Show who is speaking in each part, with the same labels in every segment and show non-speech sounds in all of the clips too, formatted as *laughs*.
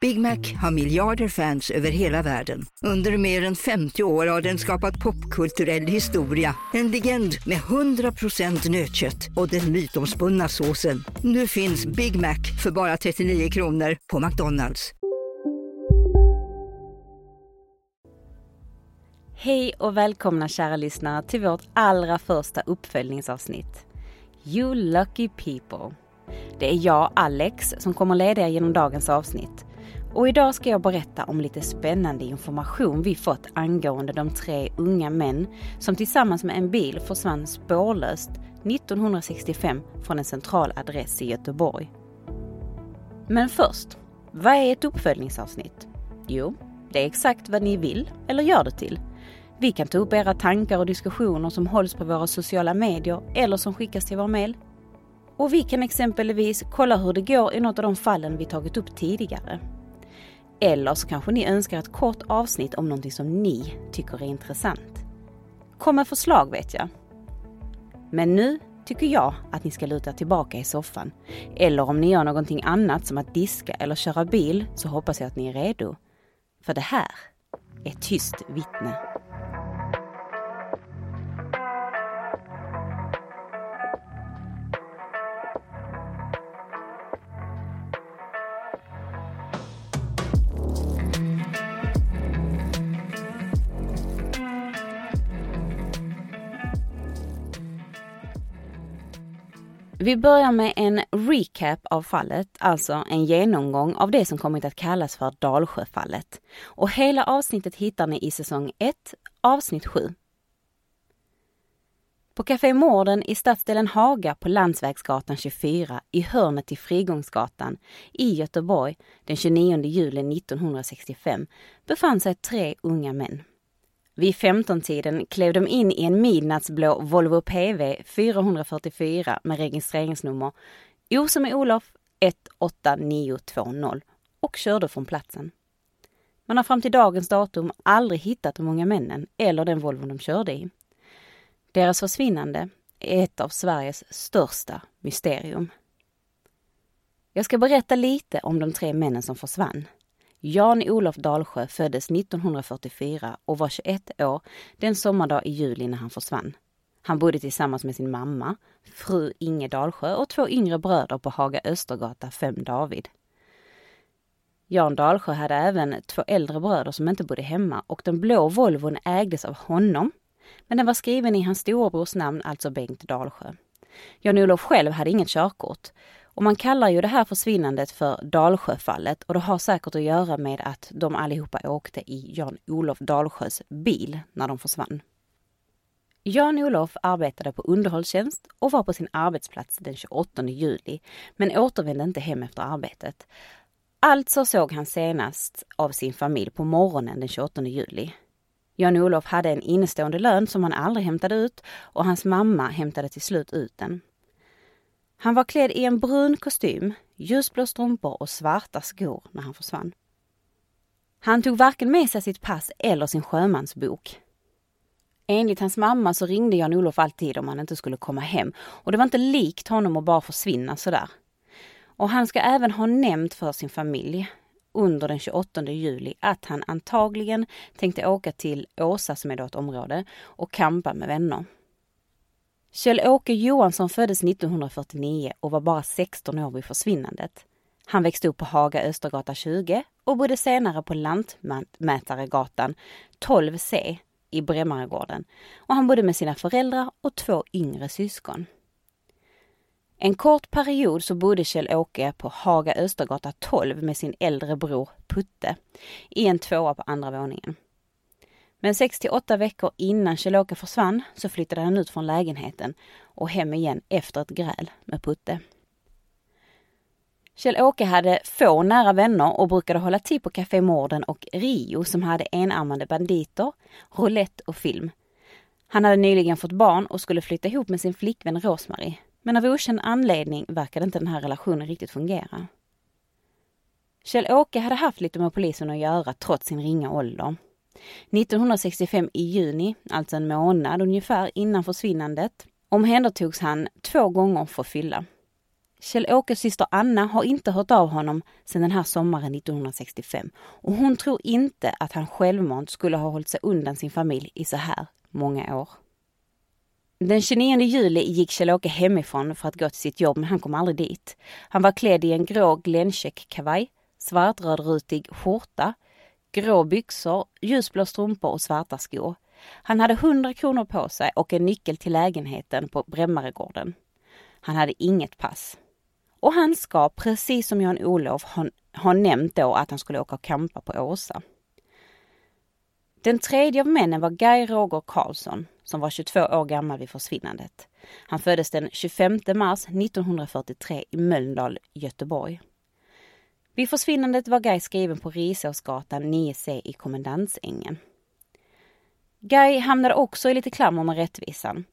Speaker 1: Big Mac har miljarder fans över hela världen. Under mer än 50 år har den skapat popkulturell historia. En legend med 100% nötkött och den mytomspunna såsen. Nu finns Big Mac för bara 39 kronor på McDonalds.
Speaker 2: Hej och välkomna kära lyssnare till vårt allra första uppföljningsavsnitt. You lucky people. Det är jag, Alex, som kommer leda er genom dagens avsnitt. Och idag ska jag berätta om lite spännande information vi fått angående de tre unga män som tillsammans med en bil försvann spårlöst 1965 från en central adress i Göteborg. Men först, vad är ett uppföljningsavsnitt? Jo, det är exakt vad ni vill eller gör det till. Vi kan ta upp era tankar och diskussioner som hålls på våra sociala medier eller som skickas till vår mail. Och vi kan exempelvis kolla hur det går i något av de fallen vi tagit upp tidigare. Eller så kanske ni önskar ett kort avsnitt om någonting som ni tycker är intressant. Kom med förslag vet jag. Men nu tycker jag att ni ska luta tillbaka i soffan. Eller om ni gör någonting annat som att diska eller köra bil så hoppas jag att ni är redo. För det här är Tyst vittne. Vi börjar med en recap av fallet, alltså en genomgång av det som kommit att kallas för Dalsjöfallet. Och hela avsnittet hittar ni i säsong 1, avsnitt 7. På Café Morden i stadsdelen Haga på Landsvägsgatan 24 i hörnet till Frigångsgatan i Göteborg den 29 juli 1965 befann sig tre unga män. Vid 15-tiden klev de in i en midnattsblå Volvo PV 444 med registreringsnummer O som är Olof 18920 och körde från platsen. Man har fram till dagens datum aldrig hittat de unga männen eller den Volvo de körde i. Deras försvinnande är ett av Sveriges största mysterium. Jag ska berätta lite om de tre männen som försvann. Jan-Olof Dalsjö föddes 1944 och var 21 år den sommardag i juli när han försvann. Han bodde tillsammans med sin mamma, fru Inge Dalsjö och två yngre bröder på Haga Östergata 5 David. Jan Dalsjö hade även två äldre bröder som inte bodde hemma och den blå Volvon ägdes av honom. Men den var skriven i hans storebrors namn, alltså Bengt Dalsjö. Jan-Olof själv hade inget körkort och man kallar ju det här försvinnandet för Dalsjöfallet och det har säkert att göra med att de allihopa åkte i Jan-Olof Dalsjös bil när de försvann. Jan-Olof arbetade på underhållstjänst och var på sin arbetsplats den 28 juli, men återvände inte hem efter arbetet. Alltså såg han senast av sin familj på morgonen den 28 juli. Jan-Olof hade en innestående lön som han aldrig hämtade ut och hans mamma hämtade till slut ut den. Han var klädd i en brun kostym, ljusblå strumpor och svarta skor när han försvann. Han tog varken med sig sitt pass eller sin sjömansbok. Enligt hans mamma så ringde Jan-Olof alltid om han inte skulle komma hem och det var inte likt honom att bara försvinna sådär. Och han ska även ha nämnt för sin familj under den 28 juli att han antagligen tänkte åka till Åsa som är då ett område och kampa med vänner. Kjell-Åke Johansson föddes 1949 och var bara 16 år vid försvinnandet. Han växte upp på Haga Östergata 20 och bodde senare på Lantmätaregatan 12C i Bremmaregården. Och han bodde med sina föräldrar och två yngre syskon. En kort period så bodde Kjell-Åke på Haga Östergata 12 med sin äldre bror Putte i en tvåa på andra våningen. Men 6 till 8 veckor innan Kjell-Åke försvann så flyttade han ut från lägenheten och hem igen efter ett gräl med Putte. Kjell-Åke hade få nära vänner och brukade hålla till på Café Morden och Rio som hade enarmade banditer, roulette och film. Han hade nyligen fått barn och skulle flytta ihop med sin flickvän Rosmarie. Men av okänd anledning verkade inte den här relationen riktigt fungera. Kjell-Åke hade haft lite med polisen att göra trots sin ringa ålder. 1965 i juni, alltså en månad ungefär innan försvinnandet, omhändertogs han två gånger för fylla. Kjell-Åkes syster Anna har inte hört av honom sedan den här sommaren 1965 och hon tror inte att han självmant skulle ha hållit sig undan sin familj i så här många år. Den 29 juli gick Kjell-Åke hemifrån för att gå till sitt jobb men han kom aldrig dit. Han var klädd i en grå Glencheck-kavaj, svartrödrutig skjorta, grå byxor, ljusblå strumpor och svarta skor. Han hade 100 kronor på sig och en nyckel till lägenheten på Brämmaregården. Han hade inget pass. Och han ska, precis som Jan-Olof, ha, ha nämnt då att han skulle åka och campa på Åsa. Den tredje av männen var Guy Roger Karlsson som var 22 år gammal vid försvinnandet. Han föddes den 25 mars 1943 i Mölndal, Göteborg. Vid försvinnandet var Guy skriven på Risåsgatan 9C i Kommendansängen. Guy hamnade också i lite klammer med rättvisan.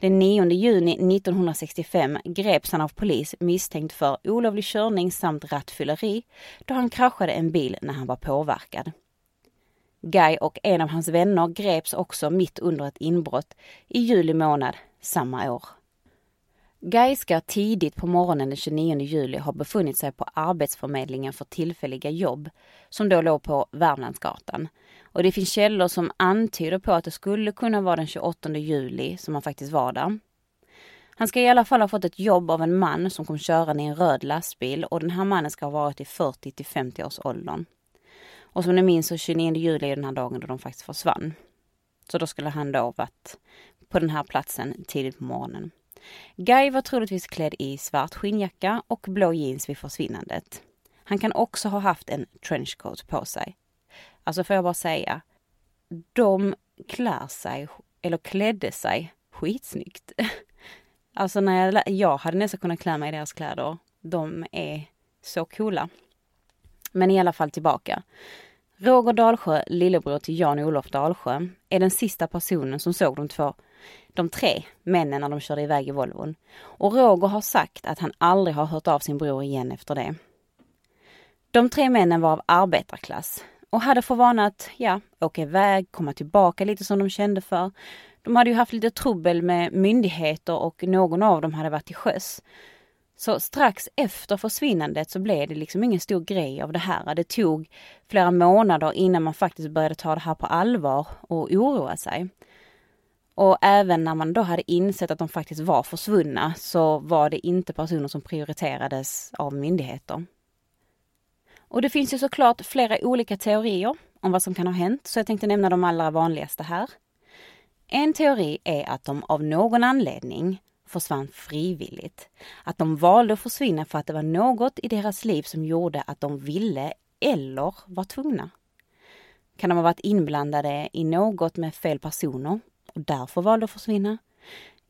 Speaker 2: Den 9 juni 1965 greps han av polis misstänkt för olovlig körning samt rattfylleri då han kraschade en bil när han var påverkad. Guy och en av hans vänner greps också mitt under ett inbrott i juli månad samma år. Guy ska tidigt på morgonen den 29 juli ha befunnit sig på Arbetsförmedlingen för tillfälliga jobb som då låg på Värmlandsgatan. Och det finns källor som antyder på att det skulle kunna vara den 28 juli som han faktiskt var där. Han ska i alla fall ha fått ett jobb av en man som kom körande i en röd lastbil och den här mannen ska ha varit i 40 till 50 års åldern. Och som ni minns så 29 juli är den här dagen då de faktiskt försvann. Så då skulle han då varit på den här platsen tidigt på morgonen. Guy var troligtvis klädd i svart skinnjacka och blå jeans vid försvinnandet. Han kan också ha haft en trenchcoat på sig. Alltså får jag bara säga, de klär sig, eller klädde sig, skitsnyggt. *laughs* Alltså när jag, jag hade nästan kunnat klä mig i deras kläder. De är så coola. Men i alla fall tillbaka. Roger Dalsjö, lillebror till Jan-Olof Dalsjö, är den sista personen som såg de två, de tre männen när de körde iväg i Volvon. Och Roger har sagt att han aldrig har hört av sin bror igen efter det. De tre männen var av arbetarklass och hade för vana att, ja, åka iväg, komma tillbaka lite som de kände för. De hade ju haft lite trubbel med myndigheter och någon av dem hade varit till sjöss. Så strax efter försvinnandet så blev det liksom ingen stor grej av det här. Det tog flera månader innan man faktiskt började ta det här på allvar och oroa sig. Och även när man då hade insett att de faktiskt var försvunna så var det inte personer som prioriterades av myndigheter. Och det finns ju såklart flera olika teorier om vad som kan ha hänt, så jag tänkte nämna de allra vanligaste här. En teori är att de av någon anledning försvann frivilligt. Att de valde att försvinna för att det var något i deras liv som gjorde att de ville eller var tvungna. Kan de ha varit inblandade i något med fel personer och därför valde att försvinna?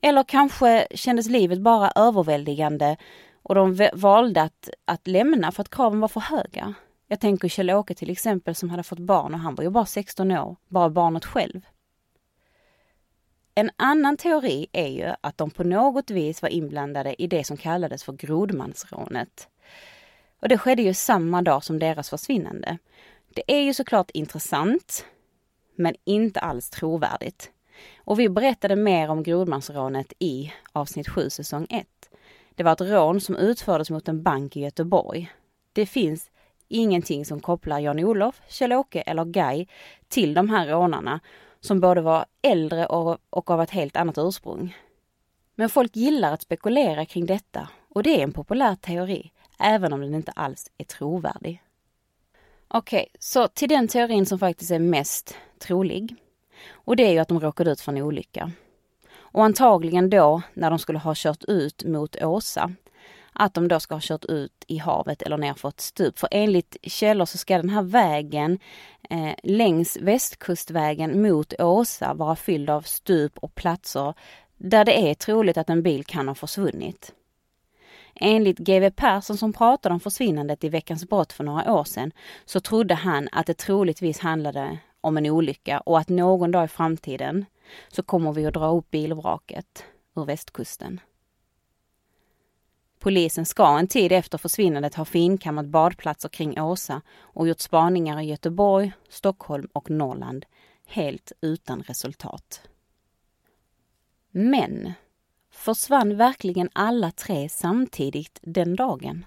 Speaker 2: Eller kanske kändes livet bara överväldigande och de valde att, att lämna för att kraven var för höga. Jag tänker Kjell-Åke till exempel som hade fått barn och han var ju bara 16 år, bara barnet själv. En annan teori är ju att de på något vis var inblandade i det som kallades för grodmansrånet. Och det skedde ju samma dag som deras försvinnande. Det är ju såklart intressant, men inte alls trovärdigt. Och vi berättade mer om grodmansrånet i avsnitt 7 säsong 1. Det var ett rån som utfördes mot en bank i Göteborg. Det finns ingenting som kopplar Jan-Olof, Kjell-Åke eller Guy till de här rånarna som både var äldre och, och av ett helt annat ursprung. Men folk gillar att spekulera kring detta och det är en populär teori, även om den inte alls är trovärdig. Okej, okay, så till den teorin som faktiskt är mest trolig. Och det är ju att de råkade ut för en olycka. Och antagligen då när de skulle ha kört ut mot Åsa att de då ska ha kört ut i havet eller ner för ett stup. För enligt källor så ska den här vägen eh, längs västkustvägen mot Åsa vara fylld av stup och platser där det är troligt att en bil kan ha försvunnit. Enligt GW Persson som pratade om försvinnandet i Veckans brott för några år sedan så trodde han att det troligtvis handlade om en olycka och att någon dag i framtiden så kommer vi att dra upp bilvraket ur västkusten. Polisen ska en tid efter försvinnandet ha finkammat badplatser kring Åsa och gjort spaningar i Göteborg, Stockholm och Norrland, helt utan resultat. Men försvann verkligen alla tre samtidigt den dagen?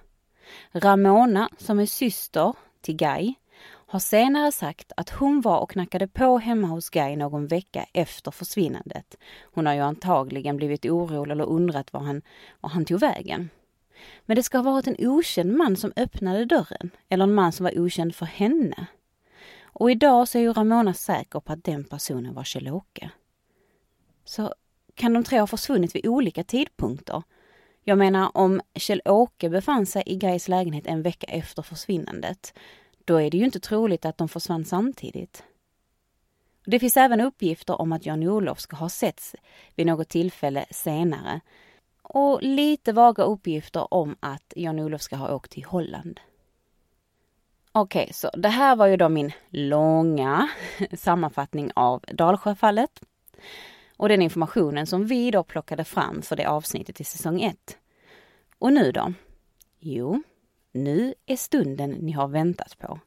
Speaker 2: Ramona, som är syster till Guy, har senare sagt att hon var och knackade på hemma hos Guy någon vecka efter försvinnandet. Hon har ju antagligen blivit orolig eller undrat var han, var han tog vägen. Men det ska ha varit en okänd man som öppnade dörren, eller en man som var okänd för henne. Och idag så är ju Ramona säker på att den personen var Kjell-Åke. Så kan de tre ha försvunnit vid olika tidpunkter? Jag menar om Kjell-Åke befann sig i Gais lägenhet en vecka efter försvinnandet, då är det ju inte troligt att de försvann samtidigt. Det finns även uppgifter om att Jan-Olof ska ha setts vid något tillfälle senare och lite vaga uppgifter om att Jan-Olof ska ha åkt till Holland. Okej, okay, så det här var ju då min långa *laughs* sammanfattning av Dalsjöfallet och den informationen som vi då plockade fram för det avsnittet i säsong 1. Och nu då? Jo, nu är stunden ni har väntat på.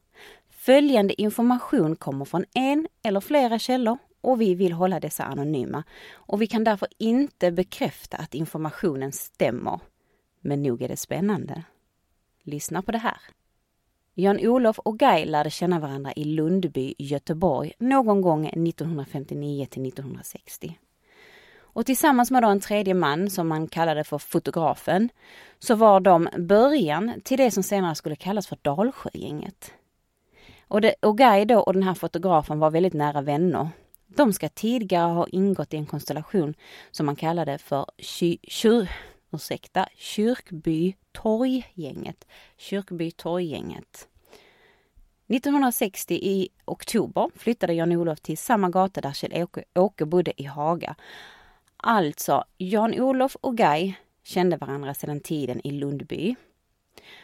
Speaker 2: Följande information kommer från en eller flera källor och vi vill hålla dessa anonyma. Och vi kan därför inte bekräfta att informationen stämmer. Men nog är det spännande. Lyssna på det här. Jan-Olof och Guy lärde känna varandra i Lundby, Göteborg någon gång 1959 till 1960. Och tillsammans med då en tredje man som man kallade för fotografen så var de början till det som senare skulle kallas för Dalsjögänget. Och, det, och Guy då och den här fotografen var väldigt nära vänner. De ska tidigare ha ingått i en konstellation som man kallade för ky, kyr, ursäkta, Kyrkby torggänget. Kyrkby torggänget. 1960 i oktober flyttade Jan-Olof till samma gata där Kjell-Åke bodde i Haga. Alltså, Jan-Olof och Guy kände varandra sedan tiden i Lundby.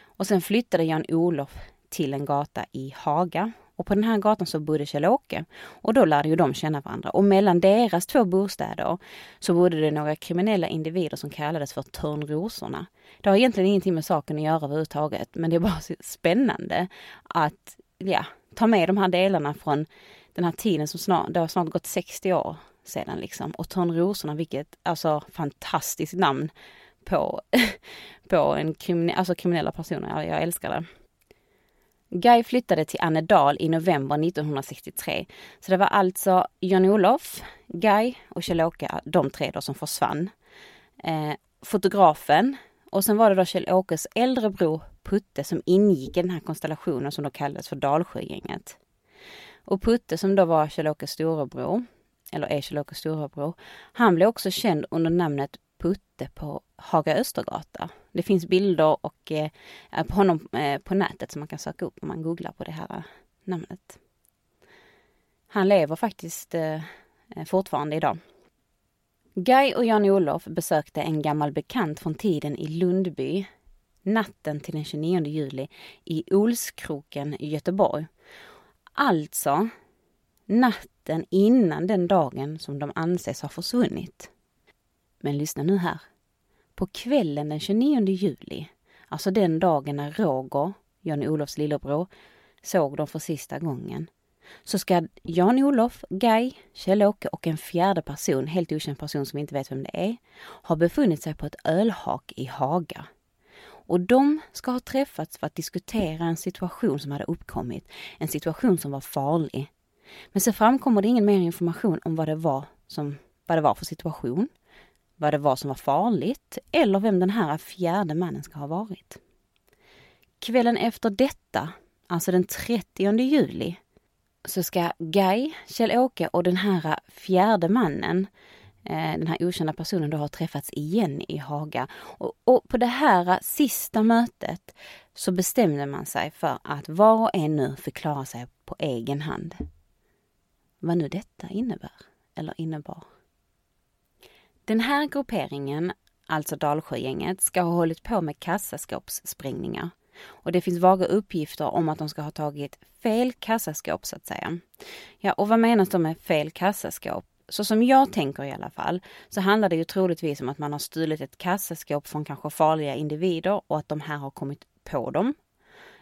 Speaker 2: Och sen flyttade Jan-Olof till en gata i Haga. Och på den här gatan så bodde Kjell-Åke. Och då lärde ju de känna varandra. Och mellan deras två bostäder så bodde det några kriminella individer som kallades för Törnrosorna. Det har egentligen ingenting med saken att göra överhuvudtaget, men det är bara spännande att ja, ta med de här delarna från den här tiden som snart, det har snart gått 60 år sedan liksom. Och Törnrosorna, vilket alltså fantastiskt namn på, *laughs* på en krimine, alltså kriminella personer. Jag, jag älskar det. Guy flyttade till Annedal i november 1963. Så det var alltså Jan-Olof, Guy och Kjell-Åke, de tre då som försvann. Eh, fotografen och sen var det då Kjell-Åkes äldre bror Putte som ingick i den här konstellationen som då kallades för Dalsjögänget. Och Putte som då var Kjell-Åkes storebror, eller är storebror, han blev också känd under namnet Putte på Haga Östergata. Det finns bilder och eh, på honom eh, på nätet som man kan söka upp om man googlar på det här namnet. Han lever faktiskt eh, fortfarande idag. Guy och Jan-Olof besökte en gammal bekant från tiden i Lundby natten till den 29 juli i Olskroken i Göteborg. Alltså natten innan den dagen som de anses ha försvunnit. Men lyssna nu här. På kvällen den 29 juli, alltså den dagen när Roger, Jan-Olofs lillebror, såg dem för sista gången, så ska Jan-Olof, Guy, Kjell-Åke och en fjärde person, helt okänd person som vi inte vet vem det är, ha befunnit sig på ett ölhak i Haga. Och de ska ha träffats för att diskutera en situation som hade uppkommit, en situation som var farlig. Men så framkommer det ingen mer information om vad det var, som, vad det var för situation, vad det var som var farligt eller vem den här fjärde mannen ska ha varit. Kvällen efter detta, alltså den 30 juli, så ska Guy, Kjell-Åke och den här fjärde mannen eh, den här okända personen då har träffats igen i Haga. Och, och, på det här sista mötet så bestämde man sig för att var och en nu förklarar sig på egen hand. Vad nu detta innebär, eller innebar. Den här grupperingen, alltså Dalsjögänget, ska ha hållit på med kassaskåpssprängningar. Och det finns vaga uppgifter om att de ska ha tagit fel kassaskåp så att säga. Ja, och vad menas då med fel kassaskåp? Så som jag tänker i alla fall, så handlar det ju troligtvis om att man har stulit ett kassaskåp från kanske farliga individer och att de här har kommit på dem.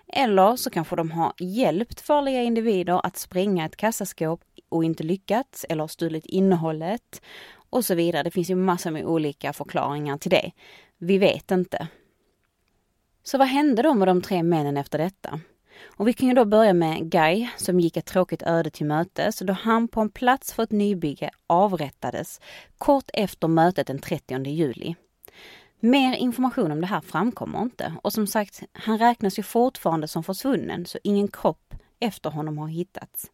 Speaker 2: Eller så kanske de har hjälpt farliga individer att spränga ett kassaskåp och inte lyckats eller stulit innehållet och så vidare. Det finns ju massor med olika förklaringar till det. Vi vet inte. Så vad hände då med de tre männen efter detta? Och vi kan ju då börja med Guy som gick ett tråkigt öde till mötes då han på en plats för ett nybygge avrättades kort efter mötet den 30 juli. Mer information om det här framkommer inte och som sagt, han räknas ju fortfarande som försvunnen så ingen kropp efter honom har hittats.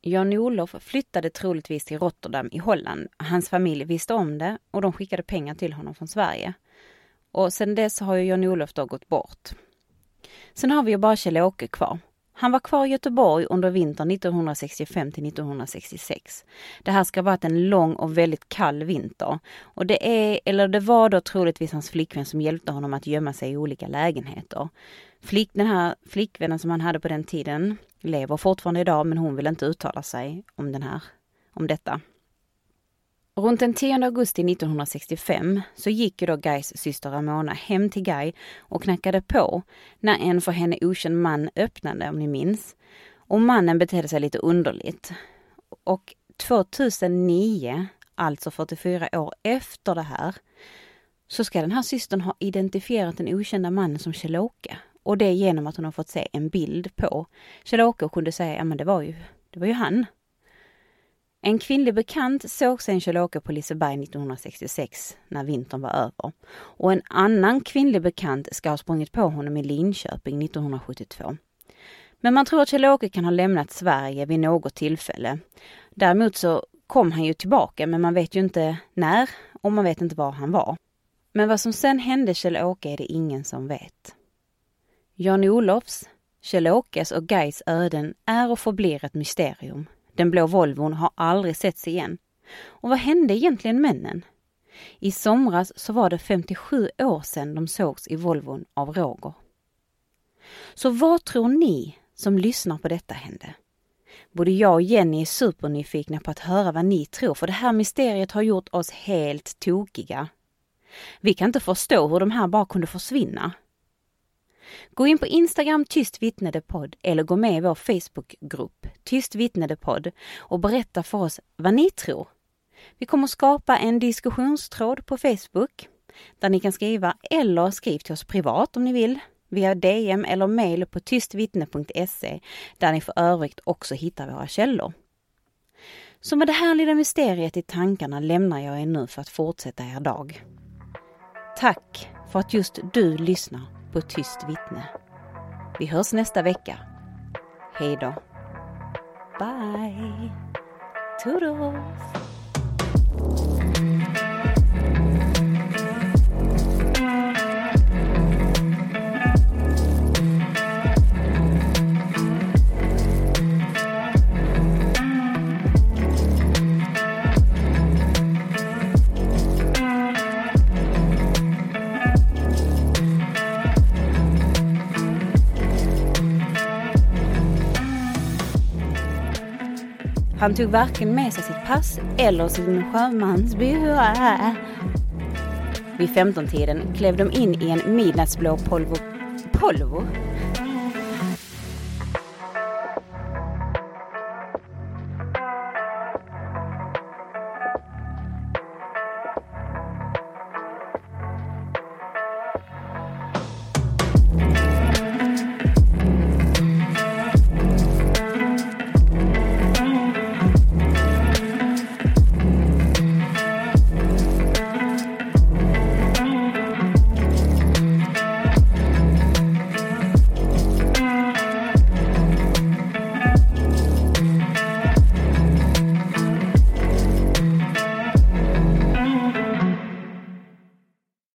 Speaker 2: Jan-Olof flyttade troligtvis till Rotterdam i Holland. Hans familj visste om det och de skickade pengar till honom från Sverige. Och sedan dess har ju Jan-Olof då gått bort. Sen har vi ju bara Kjell-Åke kvar. Han var kvar i Göteborg under vintern 1965 till 1966. Det här ska ha varit en lång och väldigt kall vinter. Och det är, eller det var då troligtvis hans flickvän som hjälpte honom att gömma sig i olika lägenheter. Flick, den här flickvännen som han hade på den tiden lever fortfarande idag men hon vill inte uttala sig om den här, om detta. Runt den 10 augusti 1965 så gick ju då Guys syster Ramona hem till Guy och knackade på när en för henne okänd man öppnade, om ni minns. Och mannen betedde sig lite underligt. Och 2009, alltså 44 år efter det här, så ska den här systern ha identifierat den okända mannen som Kjell-Åke. Och det genom att hon har fått se en bild på Kjell-Åke och kunde säga, ja men det var ju, det var ju han. En kvinnlig bekant såg sen Kjell-Åke på Liseberg 1966 när vintern var över. Och en annan kvinnlig bekant ska ha sprungit på honom i Linköping 1972. Men man tror att Kjell-Åke kan ha lämnat Sverige vid något tillfälle. Däremot så kom han ju tillbaka men man vet ju inte när och man vet inte var han var. Men vad som sen hände Kjell-Åke är det ingen som vet. Jan-Olofs, Kjell-Åkes och Gais öden är och förblir ett mysterium. Den blå Volvon har aldrig setts igen. Och vad hände egentligen männen? I somras så var det 57 år sedan de sågs i Volvon av Roger. Så vad tror ni som lyssnar på detta hände? Både jag och Jenny är supernyfikna på att höra vad ni tror, för det här mysteriet har gjort oss helt tokiga. Vi kan inte förstå hur de här bara kunde försvinna. Gå in på Instagram Tyst vittnedepodd eller gå med i vår Facebookgrupp Tyst vittnedepodd och berätta för oss vad ni tror. Vi kommer skapa en diskussionstråd på Facebook där ni kan skriva eller skriv till oss privat om ni vill via DM eller mail på tystvittne.se där ni för övrigt också hittar våra källor. Så med det här lilla mysteriet i tankarna lämnar jag er nu för att fortsätta er dag. Tack för att just du lyssnar på Tyst vittne. Vi hörs nästa vecka. Hej då. Bye. Toodles. Han tog varken med sig sitt pass eller sin sjömansbyrå. Vid 15-tiden klev de in i en midnattsblå Polvo... Polvo?